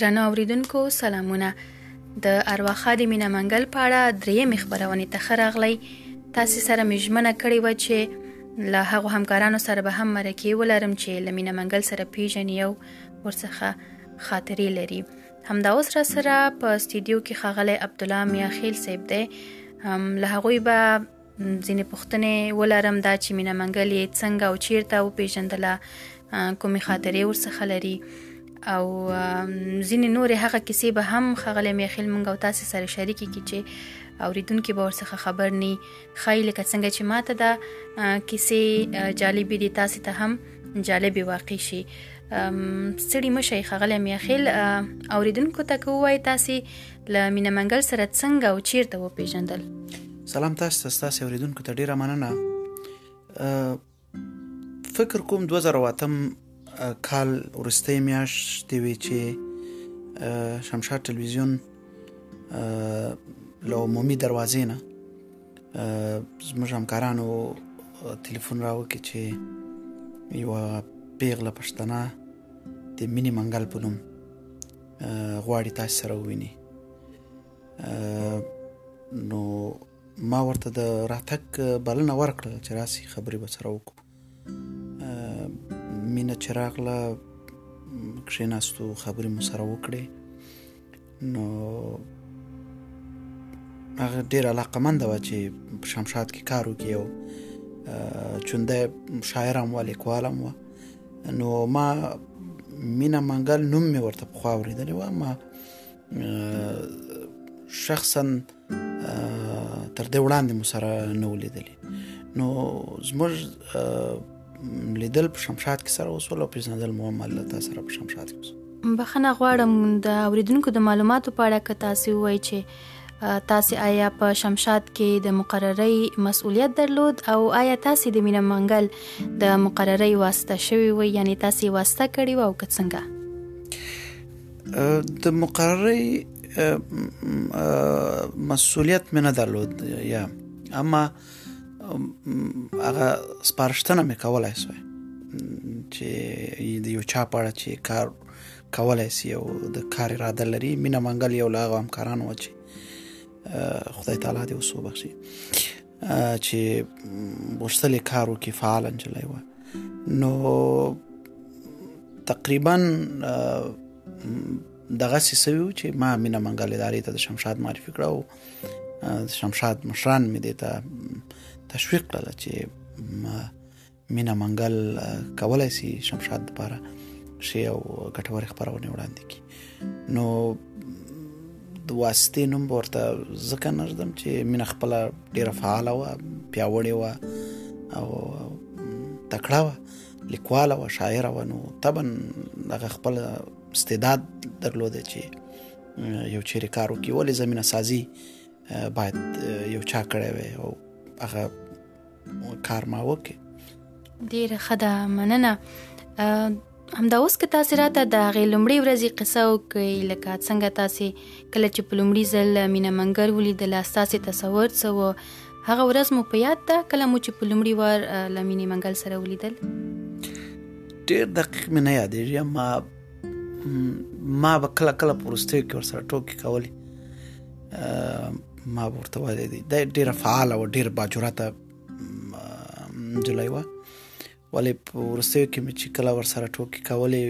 درنو اوریدونکو سلامونه د ارواخا د مینا منګل په اړه درېیمې خبرونه ته خراغلی تاسو سره مجمنه کړې و چې له هغه همکارانو سره به هم مرکه ولرم چې لمینه منګل سره پیژنې او ورڅخه خاطرې لري همدا اوس را سره په استودیو کې خغلی عبد الله میاخیل صاحب دی له هغه به ځینې پوښتنې ولرم دا چې مینه منګل یې څنګه او چیرته وپیژندله کومې خاطرې ورڅخه لري او ځینې نورې هغه کیسې به هم خغلې میخیل مونږ او تاسو سره شریکې کی چې اوریدونکو به ورڅخه خبر ني خای لکه څنګه چې ماته دا کیسې جالبې دي تاسو ته هم جالبې واقع شي ستړي مشي خغلې میخیل اوریدونکو ته کوی تاسو له مینه منګل سره څنګه او چیرته و پیژندل سلام تاسو ته تاسو اوریدونکو ته ډیره مننه فکر کوم 2008 کال ورسته میاشت وی چې شمشاد ټلویزیون له عمومي دروازې نه زموږ همکارانو ټلیفون راوکړي چې یو پیغله پښتنه د مینی منګل په نوم غواړي تاسو سره وویني نو ما ورته د راتګ بلنه ورکړه چې راسي خبرې به سره وکړو مینه چې راغله کښېناستو خبرې مو سره وکړې نو هغه ډیر علاقه مند و چې په شمشاد کې کار وکي او چونده شاعرم و لیکوالم و نو ما مینا منګل نوم مې ورته پخوا اورېدلی و ما شخصا تر دې وړاندې مو سره نه ولیدلی نو زموږ لیدل په شمشاد کې سره وسول او پیژندل مو هم هلته سره په شمشاد کې وسول بخنه غواړم د اوریدونکو د معلوماتو په اړه که تاسو وایي چې تاسې آیا په شمشاد کې د مقررۍ مسؤلیت درلود او آیا تاسې د مینه منګل د مقررۍ واسطه شوی وي یعنی تاسې واسطه کړی او که څنګه د مقررۍ مسؤلیت مې نه درلود یا اما هغه سپارښتنه مې کولای شوې چې د یو چا په اړه چې کار کولای سي او د کار اراده لري مینه منګل یو لاغه همکاران و چې خدای تعالی دې وسو بخشي چې غوښتل کارو کې فعال انجلای و نو تقریبا دغه سیسوي چې ما مینه منګل ادارې ته د شمشاد معرفي کړه او شمشاد مشران مې دې ته تشویق کړل چې مینا منګل کولای شي شمشاد لپاره شی او ګټور خبرونه وړاندې کی نو د واسطې نوم ورته ځکه نردم چې مینا خپل ډیره فعاله و پیاوړې و او تکړه و لیکواله و شاعر و نو طبعا هغه خپل استعداد درلود چې یو چیرې کار وکړي ولې زمينه سازي باید یو چا کړی وي او هغه کارما وکړي ډیره خدا مننه همدا اوس که تاسو راته د غې لمړی ورځې قصه وکړئ لکه څنګه تاسو کله چې په لمړي ځل مینا منګر ولیدل تاسو تصور څه و هغه ورځ مو په یاد ده کله مو چې په لمړي وار لمینې منګل سره ولیدل ډیر دقیق مې نه یادېږي ما ما به کله کله پرسته کې ورسره ټوکی کولې ما ورته ویل دي د ډیره فعال او ډیر باجرته جولای و ولې په ورسېو کې مې چې کله ور سره ټوکی کولې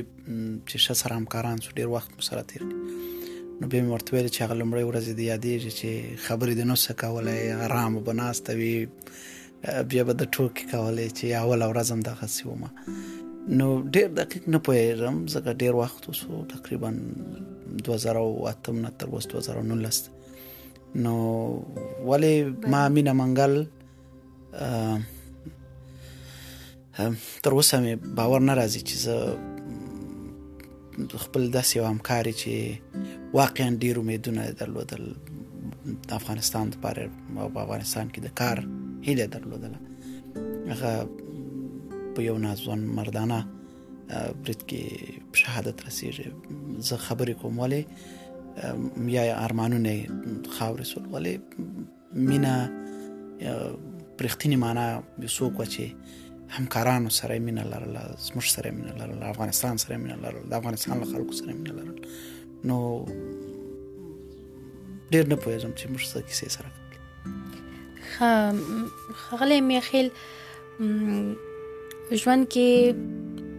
چې ش سره همکاران سو ډیر وخت مو سره تیر نو به مرته ویل چې هغه لمړی ورځ دی یادې چې خبرې د نو سکه ولې آرام بناسته وی بیا به د ټوکی کولای چې اوله ورځ هم دغه سی ومه نو ډیر دقیق نه پوهیږم زګه ډیر وخت وسو تقریبا 2008 نه تر 2019 نو ولی ما مینه منګل تر اوسه مې باور نه راځي چې زه خپل داسې یو همکاري چې واقعا ډیر امیدونه درلودل د افغانستان لپاره او په افغانستان کې د کار هیله درلودله هغه په یو نازون مردانه برید کې شهادت رسیږي زه خبرې کوم ولې یا ارمانونه خاورې سول ولې مینه پرختینی معنا به څوک و چې همکارانو سره مینه لرله زموږ سره مینه لرله افغانستان سره مینه لرله د افغانستان له خلکو سره مینه لرله نو ډیر نه پوهیږم چې موږ څه کیسې سره خغلې میخیل ژوند کې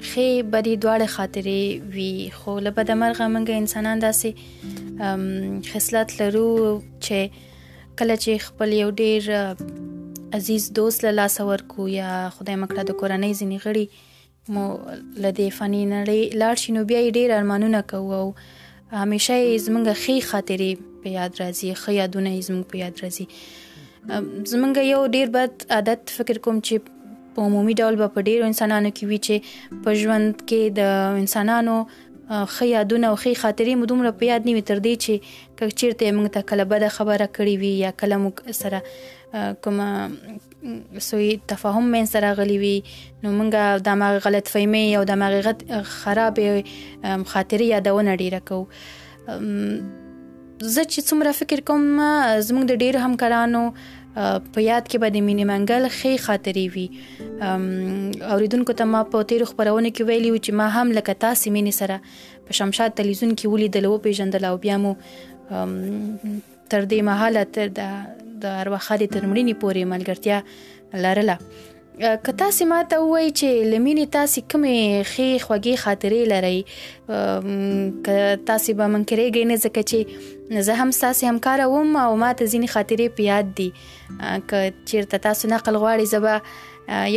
خې بری دواړه خاطرې وی خو له بده مرغه موږ انسانان داسې خصلت لرو چې کله چې خپل یو ډیر عزیز دوست له لاسه ورکو یا خدای مکړه د کورنۍ ځینې غړي مو له دې فني نړۍ لاړ شي نو بیا یې ډیر ارمانونه کوو او همیشه یې زمونږ ښې خاطرې په یاد راځي ښه یادونه یې زمونږ په یاد راځي زمونږ یو ډیر بد عادت فکر کوم چې په عمومي ډول به په ډیرو انسانانو کې وي چې په ژوند کې د انسانانو خې یادونه او خې خاطرې مو دومره په یاد نیوي تر دې چې که چیرته موږ ته کله بده خبره کړې وي یا کله موږ سره کوم سوی تفاهم من سره غلی وي نو موږ د ما غلط فهمي او د ما خراب خاطرې یادونه ډیره کوو زه چې څومره فکر کوم زموږ د ډیرو همکارانو په یاد کې به د مینې منګل خې خاطرې وي اوریدونکو ته ما په تیر خبرونه کې ویلی و چې ما هم لکه تاسو مینې سره په شمشاد تلویزیون کې ولیدل او پیژندل او بیا مو تر دې مهاله تر د د ارواخالي تر مړینې پورې ملګرتیا لرله که تاسو ما ته وایي چې لمینې تاسو کومې خې خوږې خاطرې لرئ که تاسو به من کېږئ نه ځکه چې زه هم تاسو همکار وم او ما ته ځینې خاطرې په یاد دي که چیرته تاسو نقل غواړي زبا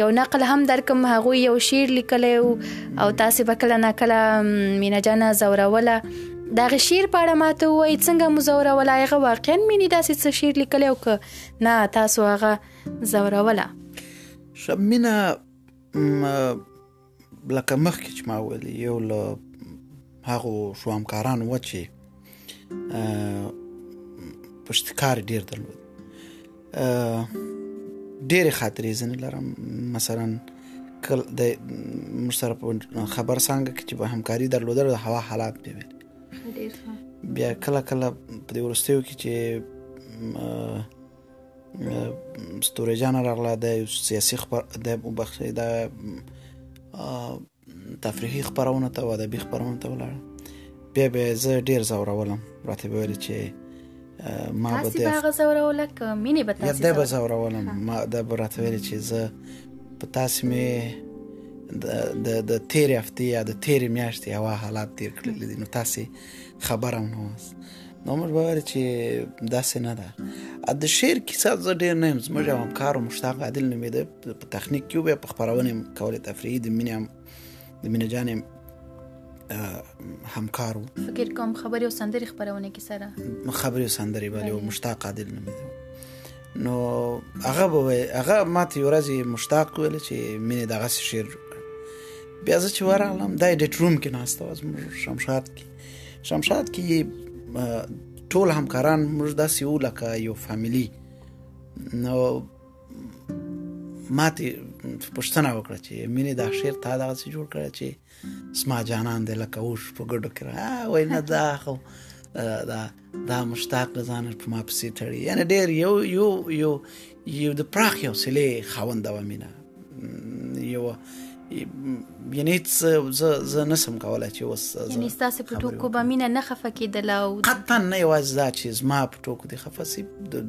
یو نقل هم درکم هغه یو شعر لیکلی او تاسو به کله نه کله مینا جانا زوروله دا غ شعر په اړه ماته وای څنګه مزوره ولایغه واقعا مینه داسې څه شعر لیکلی او که نه تاسو هغه زوروله شمینه لکه مخکې چې ما ویل یو له هغو شوامکارانو و چې پشتکار ډیر درلود ډېرې خاطرې ځنې لرم مثلا کل د مشتر په خبر څنګه کې چې به همکاري درلوده د هوا حالات به وي بیا کله کله په دې ورستیو کې چې ستوري جان راغله د سیاسي خبر د وبخښي د تفریحي خبرونه ته واده به خبرونه ته ولاړ بیا به زه ډیر زورولم راته ویل چې ما به تاسو به غزورول ک مینه به تاسو یاد به زورولم ما د برات ویل چې زه په تاسو می د د تیر هفته یا د تیر میاشتې هوا حالات تیر کړل دي نو تاسو خبرم نه واس نو موږ باور چې داسې نه ده د شعر کیسه زه ډېر نه یم زموږ یو همکار مشتاق عادل نومېده په تخنیک کې به په خپرونه یم کولې تفریحي د مینې هم د مینې جانې همکار وو فکر کوم خبرې او سندرې خپرونه کې سره خبرې او سندرې باندې او مشتاق عادل نومېده نو هغه به هغه ماته یو ورځ مشتاق ویل چې مینه دغه شعر بیا زه چې ورغلم دا ایډیټ روم کې ناشته و زموږ شمشاد کې شمشاد کې ټول همکاران موږ داسې و لکه یو فامیلی نو ماته پښتنه وکړه چې مینه دا شعر تا دا څه جوړ کړ چې سما جانان د لکه اوش په ګډو کې وای نه دا خو دا دا مشتاق د ځان په ما پسې تړي یعنی ډیر یو یو یو یو د پراخ یو سلی خاوند او مینه یو یعنی زه زه نسم کولای چې اوس یعنی تاسو په ټوکو به مینه نه خفه کېدل او قطعا نه یوازې دا چې زما په ټوکو دي خفه سي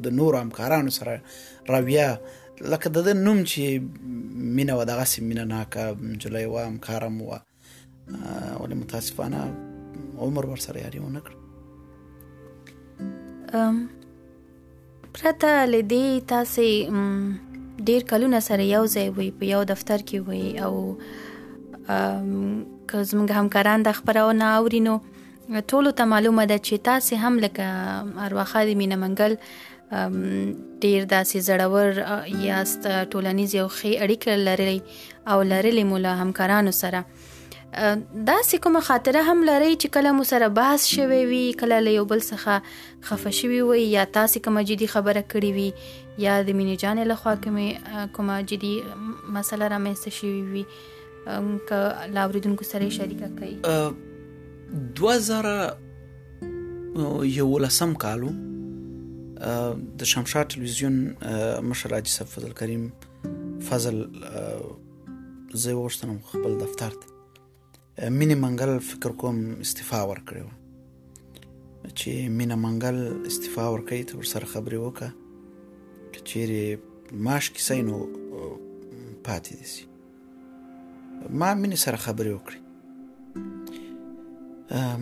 د نور همکارانو سره راویا لکه د نوم چې مینه و دغه سي مینه ناکه جولای و همکارم و ولې متاسفانه عمر ور سره یاري ونه کړ ام پرته لدی تاسو ډیر کلونه سره یو ځای وي په یو دفتر کې وي او که زموږ همکاران د خبرونه اورینو ټولو ته معلومه ده چې تاسو هم لکه ارواخادي مینه منګل ډیر داسې زړور یاست ټولنیز یو خې اړیکه لري او لرلې مولا همکارانو سره دا سې کومه خاطره هم لري چې کله مو سره بحث شوي وي کله له یو بل څخه خفه شوي وي یا تاسو کومه جدي خبره کړې وي یا د مینې جانې له خوا کومه کومه جدي مسله را مېسته شوي وي که لاوریدونکو سره شریکه کوي 2000 یولسم کال و د شمشاد ټلویزیون مشر حاجي صاحب فضل کریم فضل زه وښتنم خپل دفتر ته مینه منګل فکر کوم استعفا ورکړو چې مینه منګل استعفا ورکړي ته ورسره خبرې وکړه چې چیرې ماش کیسه نو پاتې دي ما مینې سره خبرې وکړې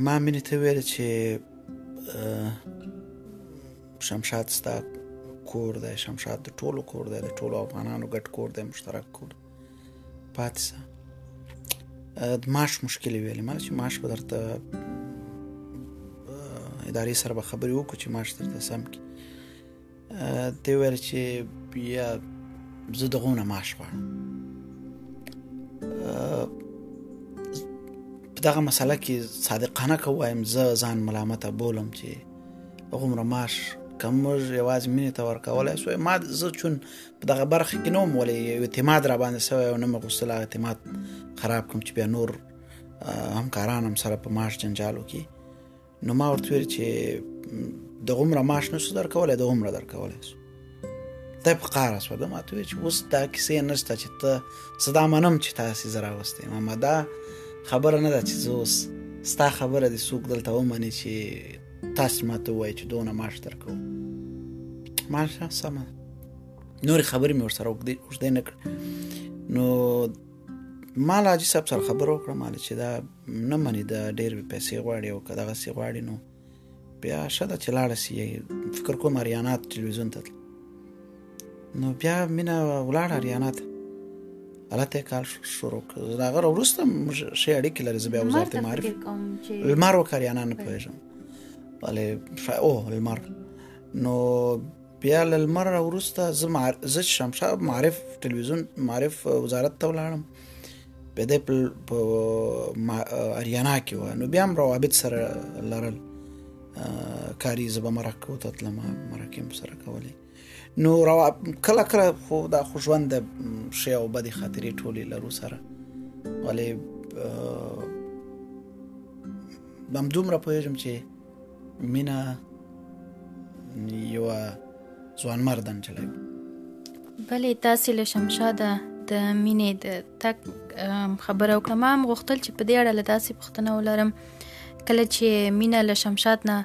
ما مینې ته ویل چې شمشاد ستا کور دی شمشاد د ټولو کور دی د ټولو افغانانو ګډ کور دی مشترک کور پاتې سه د معاش مشکل ویلې ما چې معاش به درته ادارې سره به خبرې وکړو چې معاش درته سم کړي دی ویل چې بیا زه دغه نه معاش غواړم په دغه مسله کې صادقانه کوم زه ځان ملامت بولم چې غومره معاش کوم یوازې مینه ته ورکولای سو ما زه چون په دغه برخه کې نوم ولې یو اعتماد را باندې سوی او نه مې غوښتل اعتماد خراب کوم چې بیا نور همکاران هم سره په معاش جنجالو کې نو ما ورته ویل چې د غومره معاش نشو درکولی د غومره درکولی شو دا په قاره شو ده ما ته ویل چې اوس دا کیسې نشته چې ته زه دا منم چې تاسې زه راوستی یم اما دا خبره نه ده چې زه اوس ستا خبره دې څوک دلته ومني چې تاسو ما ته ووایي چې دونه معاش درکوو معاش سمه نورې خبرې مې ورسره اوږدې نه کړې نو ما له حاجي صاحب سره خبره وکړه ما چې دا نه مني دا ډېر پیسې غواړي او که دغسې غواړي نو بیا ښه ده چې لاړه سي فکر کوم اریانا تلویزیون ته نو بیا مینه ولاړه اریانا ته هلته کار شروع کړ زه هغه وروسته موږ ښې اړیکې لري زه بیا وزارت معارف لمر وکاریانا نه پوهېږم بله او لمر نو بیا له لمر وروسته زه زه شمشا معارف تلویزیون معارف وزارت ته ولاړم پدیپل په اریانا کې و نو بیا هم روابط سره لرل کاری زبا مرکو ته تلم مرکم سره کولې نو روا کله کله خو دا خو ژوند د شی او بدی خاطرې ټولې لرو سره ولې بم دومره پوهېږم چې مینا یو ځوان مردن چلای بلې تاسو له شمشاده د مینې د تک خبره وکړه ما هم غوښتل چې په دې اړه له تاسو پوښتنه ولرم کله چې مینه له شمشاد نه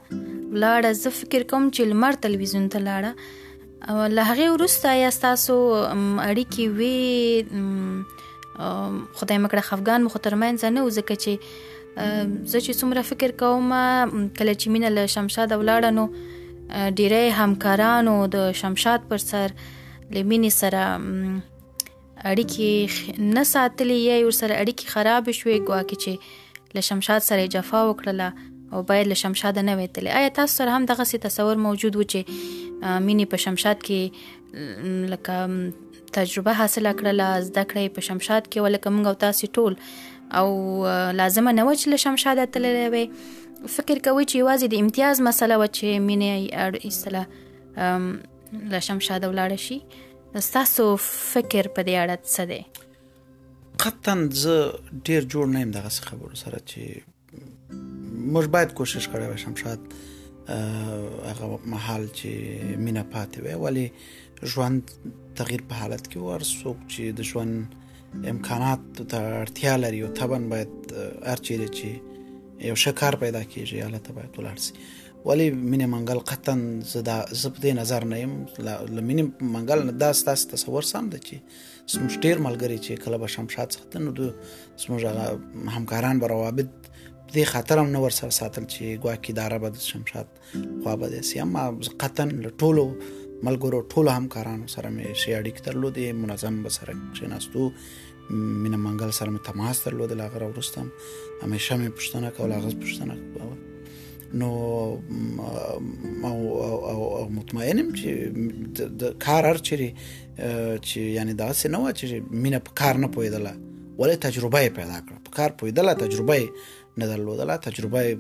لاړه زه فکر کوم چې لمر تلویزیون ته لاړه له هغې وروسته یا ستاسو اړیکې وې خدای مکړه خفګان مو خو ترمنځ نه و ځکه چې زه چې څومره فکر کوم کله چې مینه له شمشاد ولاړه نو ډیری همکارانو د شمشاد پر سر لمینې سره اړیکې نه ساتلې یا ور سره اړیکې خراب شوې ګواکې چې له شمشاد سره جفا وکړله او باید له شمشاد نه وېتلې آیا تاسو سره هم دغه سي تصور موجود و چې مینې په شمشاد کې لکه تجربه حاصله کړله زده کړې په شمشاد کې ولکه موږ او تاسو ټول او لازمه نه و چې له شمشاده تللی وي فکر کوي چې یوازې د امتیاز مسله و چې مینه اړ ایستله له شمشاده ولاړ شي تاسو فکر په دې اړه څه دی قطعا زه ډیر جوړ نه يم دغه خبرو سره چې موږ باید کوشش کړی وای شمشاد هغه محل چې مینا پاتې وي ولی ژوند تغییر په حالت کې ور څوک چې د ژوند امکانات ته اړتیا لري او طبعا باید هر چیرې چې یو شکار پیدا کیږي الله ته باید ولاړ شي ولی مینه منګل قطعا زه دا زه په دې نظر نه یم له مینه منګل نه دا ستاسو تصور سم ده چې زموږ ډېر ملګري چې کله به شمشاد څخه ته نو د زموږ هغه همکاران به روابط دې خاطر هم نه ورسره ساتل چې ګواکې اداره به د شمشاد خوا به دې سي اما قطعا له ټولو ملګرو ټولو همکارانو سره مې شي اړیکې درلودې منظم به سره کښېناستو مینه منګل سره مې تماس درلود له هغه وروسته همیشه مې پوښتنه کوله هغه پوښتنه کوله نو او او او مطمئنم چې د کار هر چیرې چې یعنی دا څه نه و چې مینه په کار نه پویدله ولې تجربه یې پیدا کړه په کار پویدله تجربه یې نه درلودله تجربه یې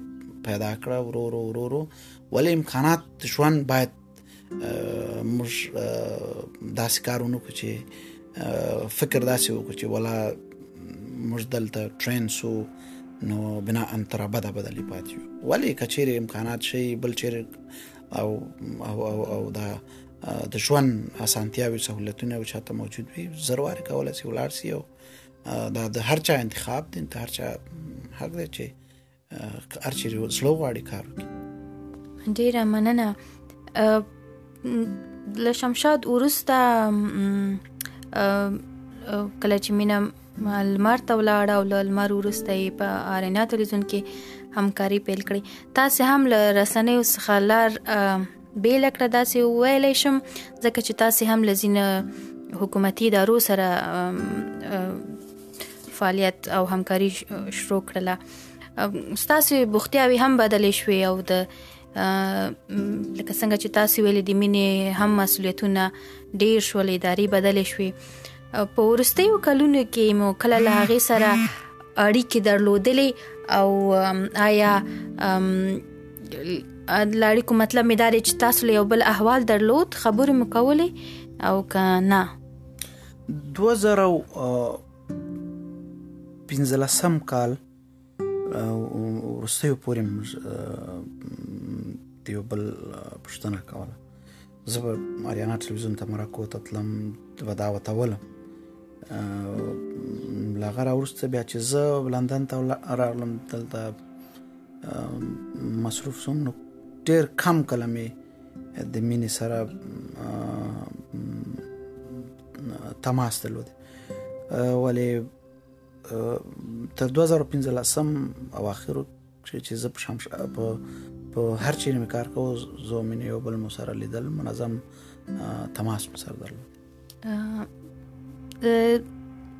پیدا کړه ورو ورو ورو ورو ولې امکانات ژوند باید موږ داسې کار ونه کړو چې فکر داسې وکړو چې ولا موږ دلته ټرین سو نو بنا ان تر ابده بدلی پاتې یو ولی کچېره امکانات شي بل چېره او او او, او دا د ژوند اسانتیاوي سہولتونه او چاته موجود وي ضرور کولای شي ولارسي او دا د هر چا انتخاب دي ته هر چا حق دی چې هر چیرې زړه غواړي کار وکړي ډیره مننه له شمشاد ورسته کله چې مینا لمر ته ولاړه او له لمر ورسته یې په آرینا تلویزیون کې همکاري پیل کړې تاسو هم له رسنیو څخه لار بیل کړه داسې ویلی شم ځکه چې تاسو هم له ځینې حکومتي ادارو سره فعالیت او همکاري شروع کړله ستاسو بوختیاوي هم بدلې شوې او د لکه څنګه چې تاسو ویلې د مینې هم مسولیتونه ډیر شول اداري بدلې شوې په ورستیو کلونو کې مو کله له هغه سره اړیکې درلودلې او آیا لاړې کوم مطلب مې داري چې تاسو له یو بل احوال درلود خبرې مو کولې او که نه 2000 پنځلسم کال وروستیو پورې موږ د یو بل پوښتنه کوله زه به اریانا ټلویزیون ته مرکو ته تلم به دا وتولم له هغه راوروسته بیا چې زه لندن ته راغلم دلته مصروف شوم نو ډېر کم کله مې د مینې سره تماس درلود ولی تر 2015 اواخر چې چې زه په شمش په په هر چیر می کار کوم زه مې یو بل مو سره لیدل منظم تماس مو سره درلود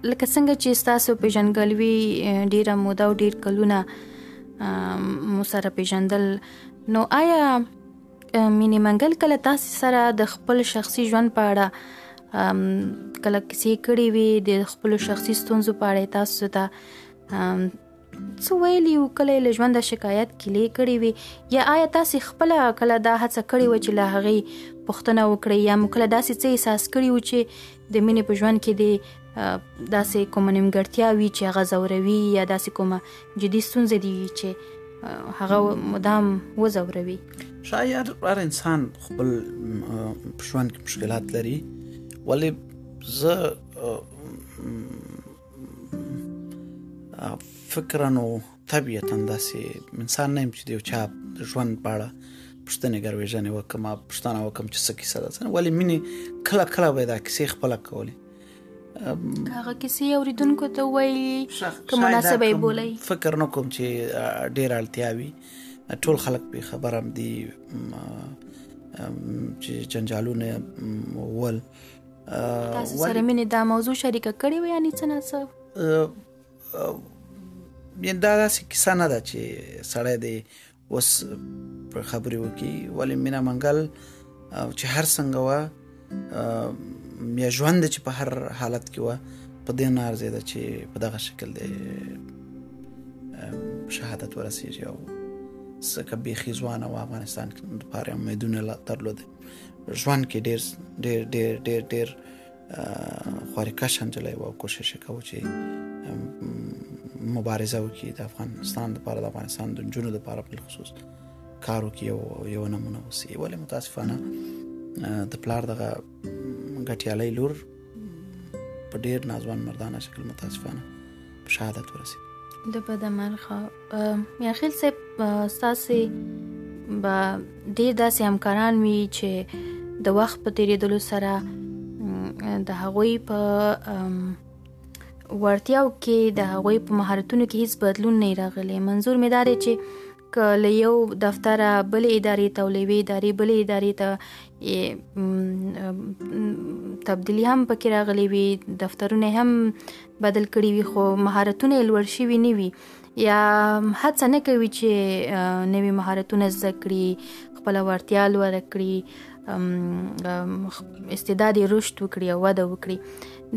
لکه څنګه چې تاسو پیژنګلوي ډیره موده او ډیر کلونه مو سره پیژندل نو آیا مینې منګل کله تاسو سره د خپل شخصي ژوند په اړه کله کیسې کړې وي د خپل شخصي ستونزو په اړه تاسو ته څه ویلي او کله له ژوند شکایت کلی کړی وي یا آیا تاسو خپل کله دا هڅه کړې و چې له هغه پښتنه وکړي یا مو کله داسې څه احساس کړی و چې د مینې په ژوند کې دې داسې کومه نیمګړتیا وي چې هغه ځوروي یا داسې کومه جدي ستونزه دي وي چې هغه مدام وځوروي شاید هر انسان خپل ژوند کې مشکلات لري ولی زه فکرانو طبیعتا داسې انسان نه يم چې د یو چا ژوند په اړه پښتنې ګرويژنې وکم پښتنه وکم چې څه کیسه ده څنګه ولې مینه کله کله به دا کیسه خپل کولې هغه کیسه اوریدونکو ته وایي که مناسبه یې بولي فکر نه کوم چې ډیر اړتیا وي ټول خلک به خبرم دي چې جنجالونه ول تاسو سره مینه دا موضوع شریکه کړې و یعنی څه نه څه یعنی دا داسې کیسه نه ده چې سړی دی اوس پر خبرې وکړي ولې مینا منګل چې هر څنګه وه یا ژوند چې په هر حالت کې وه په دې نه ارزېده چې په دغه شکل دی شهادت ورسېږي او ځکه بیخي ځوانه وه افغانستان کې لپاره امیدونه درلود ژوند کې ډېر ډېر ډېر ډېر ډېر خوارکشه نجلۍ و کوشش کوو چې مبارزه وکړي د افغانستان لپاره د افغانستان د جنونو لپاره په خصوص کار وکړي او یو نمونه وسی ولې متاسفانه د پلار دغه غټیالي لور په ډیر نازوان مردانه شکل متاسفانه په شهادت ورسید د بدمرغه میاخیل صاحب ستاسو به ډیر داسې همکاران وي چې د وخت په تیریدلو سره د هغوی په ورتیاو کې د هغوی په مهارتونو کې هیڅ بدلون نه راغلی منظور مې دا دی چې که له یو دفتره بل ادارې ته او له یوې ادارې بلې ادارې ته تبدیلي هم پکې راغلي وي دفترونه هم بدل کړي وي خو مهارتونه یې لوړ شوي نه وي یا هڅه نه کوي چې نوي مهارتونه زده کړي خپل ورتیا لوړ کړي استعداد یې رشد وکړي او وده وکړي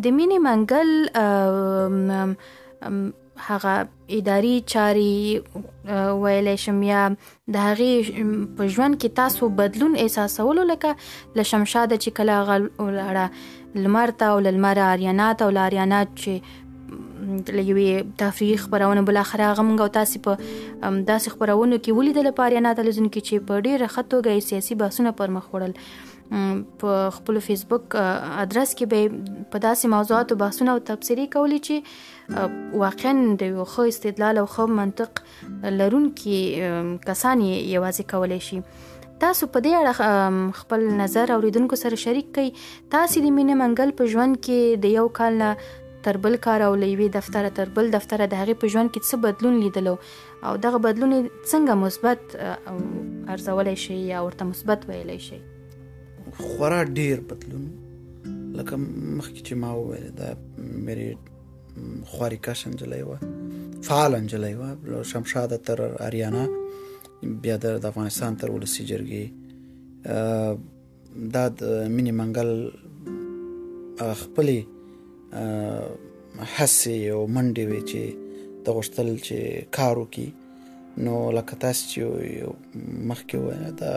د مینې منګل هغه اداري چاري ویلی شم یا د هغې په ژوند کې تاسو بدلون احساسولو لکه له شمشاده چې کله هغه ولاړه لمر ته او له لمره آریانا ته او له آریانا چې له یوې تفریح خپرونه بل اخر هغه موږ او تاسو په داسې خبرونو کې ولیدل په آریانا تلویزیون کې چې په ډیره خطوګه سیاسي بحثونه پر مخ وړل په خپل فیسبوک ادرس کې به په داسې موضوعاتو بحثونه او تبصرې کولې چې واقعا د یو خو استدلال او خو منطق لرونکي کسان یې یوازې کولای شي تاسو په دې اړه خپل نظر اوریدونکو سره شریک کړئ تاسو د مینه منګل په ژوند کې د یو کال نه تر بل کار او لوي دفتر تر بل دفتر د هغې په ژوند کې څه بدلون لیدلو او دغه بدلون څنګه مثبت ارزولای شي یا ورته مثبت ویلای شي خورا ډیر بدلون لکه مخکې چې ما وویل دا میرې خواري کش نجلۍ وه فعال نجلۍ وه له شمشاده تر اریانا بیا د افغانستان تر ولسي جرګې دا د مینې منګل خپلې هڅې او منډې وې چې د غوښتل چې کار وکړي نو لکه تاسو چې مخکې وایي دا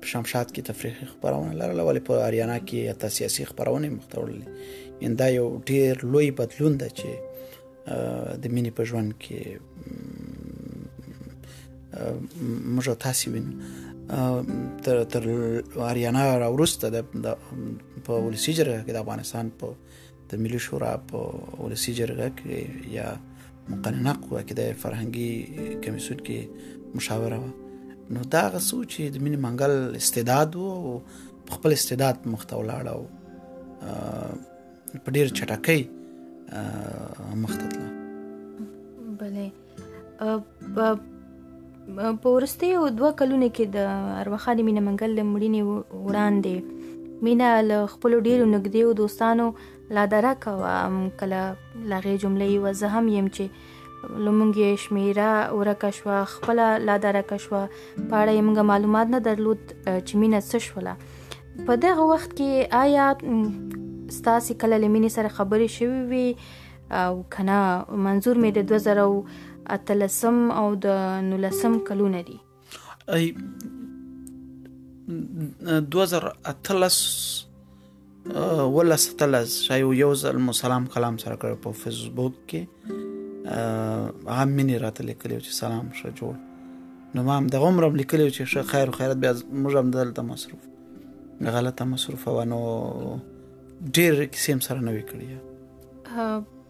په شمشاد کې تفریحي خبرونه لرله ولې په اریانا کې یا تاسو سیاسي خبرونه مختورلې ان دا یو ډیر لوی بدلون ده چې د مینې په ژوند کې موږ تاسو وینو تر تر اریانا راورسته د په ولسی جرګه کې د افغانستان په د ملي شورا په ولسی جرګه کې یا مقننه قوه کې د فرهنګي کمیسیون کې مشاوره و نو دا غسو چې د مینې منګل استعداد وو او خپل استعداد مخته ولاړ او په ډیر چټکۍ مخته تله بله په ورستیو دوه کلونو کې د ارواخانې مینه منګل د مړینې وړاندې مینه له خپل ډیرو نږدې او دوستانو لا درک او کله لغې جملې و زه هم يم چې لمونږ یې شمیره ورکه شو خپل لا درک شو پاړه یې موږ معلومات نه درلود چې مینه څه شوله په دغه وخت کې آیا ستاسو کله لمینې سره خبرې شوې وي او کنه منظور مې د 2013 او د 19 کلونه دي ای 2013 ولا ستلز شای یو ځل مو سلام کلام سره کړ په فیسبوک کې هغه مینه راته لیکلی چې سلام شه جوړ نو ما هم د عمر هم لیکلی چې شه خیر او خیرت بیا موږ هم دلته مصروف غلطه مصروفه و نو ډېر کیسې هم سره نه وې کړې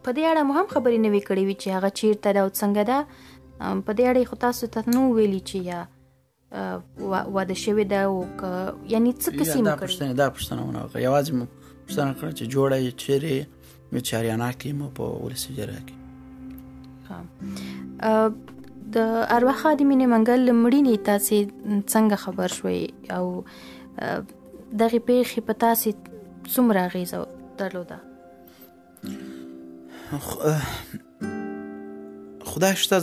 په دې اړه مو هم خبرې نوې کړې وي چې هغه چیرته ده او څنګه ده په دې اړه خو تاسو ته نو ویلي چې یا واده شوی ده او که یعنی څه کسی مو کړی دا دا پښتنه ونه وکړه یوازې مو پښتنه کړ چې جوړه یې چیرې مې چاریانا کې مو په ولسی جره کې د اروا خادمې نه منګل مړینې تاسو څنګه خبر شوي او دغه پیښې په تاسو څومره غیزه درلوده خدای شته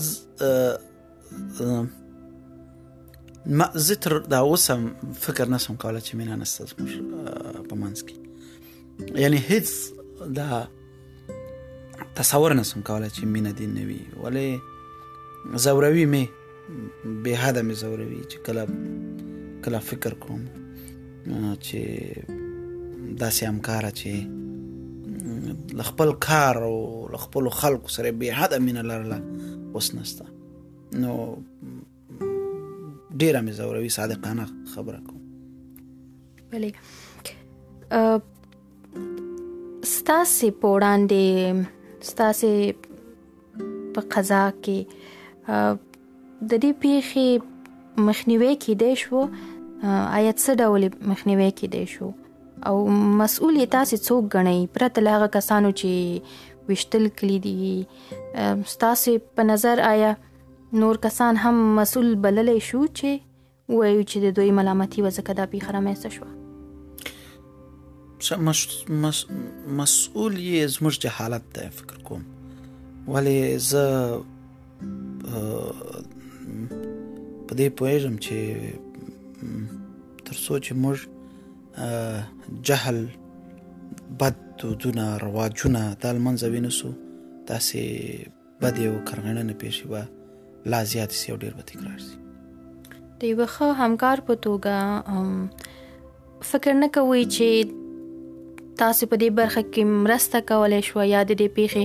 ما زه تر دا اوس هم فکر نه سم کولای چې مینه نسته زموږ په منځ کې یعنی هیڅ دا تصور نه سم کولای چې مینه دې نه وي ولې زوروي مې به حد مې زوروي چې کله کله فکر کوم چې داسې همکار چې خپل کار او خپل خلکو سره به حد مینه لرله اوس نسته نو ډیره مې زوروي صادقانه خبره کوم بله ستاسو په وړاندې ستاسو په قضا کې د دې پیښې مخنیوي کېدای شو آیا څه ډول مخنیوي کېدای شو او مسؤل تاسو څوک غنئ پرته له هغه کسانو چې وشتل کړي دي تاسو په نظر آیا نور کسان هم مسؤل بللی شو چې وایو چې د دوی ملامتي وه ځکه دا پیښه رامنځته شوه مس... مس... مسؤل یې زموږ جهالت دی فکر کوم ولی زه په دې پوهېږم چې تر څو چې موږ جهل بد دودونه رواجونه دا لمنځه وینسو داسې به د یو کرغڼنې پیښې به لا زیات سي او ډیر به تکرار سي د یو ښه همکار په توګه فکر نه کوي چې تاسو په دې برخه کې مرسته کولای شو یا د دې پیښې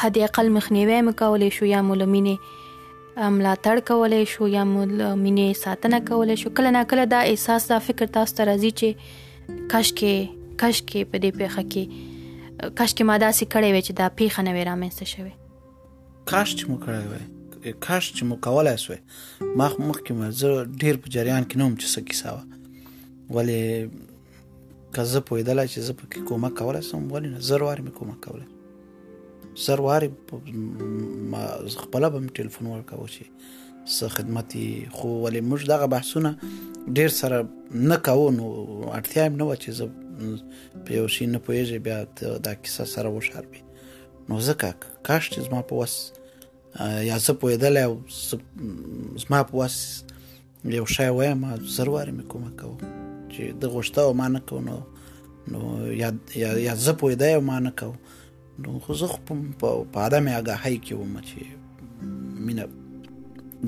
حد اقل مخنیوي مکولای شو یا مولمینه ملاتړ کولای شو یا مو مینې ساتنه کولای شو کله نا کله دا احساس دا فکر تاسو ته راځي چې کاش کې کاش کې په دې پیخه کې کاش کې ما داسې کړې وې چې دا پیخه نه وې رامنځته شوې کاش چې مو کړې وې کاش چې مو کولای سوې ما مخکې ما زه ډیر په جریان کې نه وم چې څه کیسه وه ولې که زه پوهېدلای چې زه پکې کومک کولی سم ولې نه زر وارې مې کومک کولی زر وارې خپله به مې ټلیفون ورکاوه چې څه خدمت خو ولې موږ دغه بحثونه ډېر سره نه کوو نو اړتیا هم نه وه چې زه په یو شي نه پوهېږې بیا دا کیسه سره وشاربي نو ځکه کاش چې زما په وس یا زه پوهېدلی او زما په وس یو شای وایم زر واره مې کومه کوو چې د غوښته او ما نه کو نو نو یا یا یا زه پوهېده او ما نه کو نو خو زه خو په عدم آګاهۍ کې وم چې مینه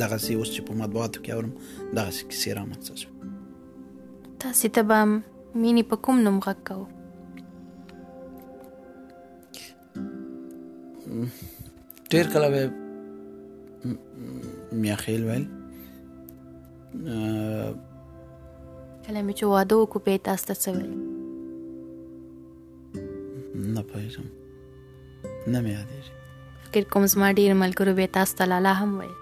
دغسې اوس چې په مطبوعاتو کې اورم دغسې کیسې رامنځته شوې تاسې ته به مینې په کوم نوم غږ کوو ډیر کله به میاخیل ویل کله مې چې واده وکړو به تاسو ته څه ویل نه پوهېږم نه مې یادېږي فکر کوم زما ډېر ملګرو به تاسو ته لالا هم ویل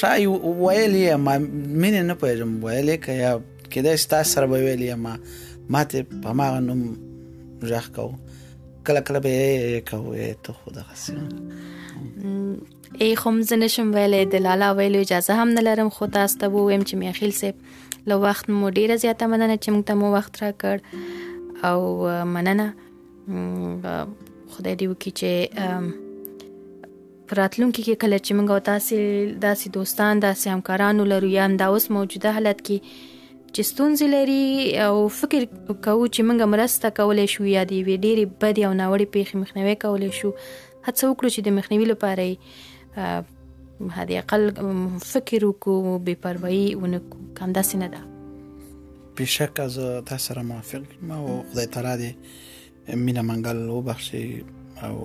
شای ویل یې ما مینه نه پېژم ویل یې که یا کېدای شي تاسو سره به ویل یې ما ما ته په هماغه نوم غږ کوو کله کله به یې کوو ته خو دغه ای خو زه نشم ویلی د لالا ویلو اجازه هم نه لرم خو تاسو ته ووایم چې میاخیل صاحب له وخت مو ډیره زیاته مننه چې موږ ته مو وخت راکړ او مننه خدای دې وکړي چې په راتلونکي کې کله چې موږ او تاسې داسې دوستان، داسې همکاران ولرو یا همدا اوس موجوده حالت کې چې ستونزې لري او فکر کوو چې موږ مرسته کولی شو یا د یوې ډېرې بدې او ناوړې پېښې مخنیوی کولی شو هڅه وکړو چې د مخنیوي لپاره یې حد اقل فکر وکړو بې پروايي ونه کړو که همداسې نه ده بېشکه زه تا سره موافق یم او خدای تعالی دې مینه منګل وبخشي او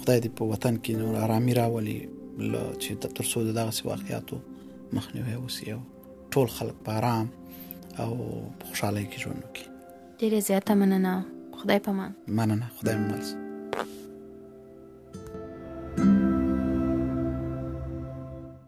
خدای دې په وطن کې نور آرامي راولي چې تر څو دغه واقعیاتو مخنیوي وسی او ټول خلک په آرام او په خوشاله کې ژوند وکړي ډیره زیاته مننه خدای پامان مننه خدای مو مل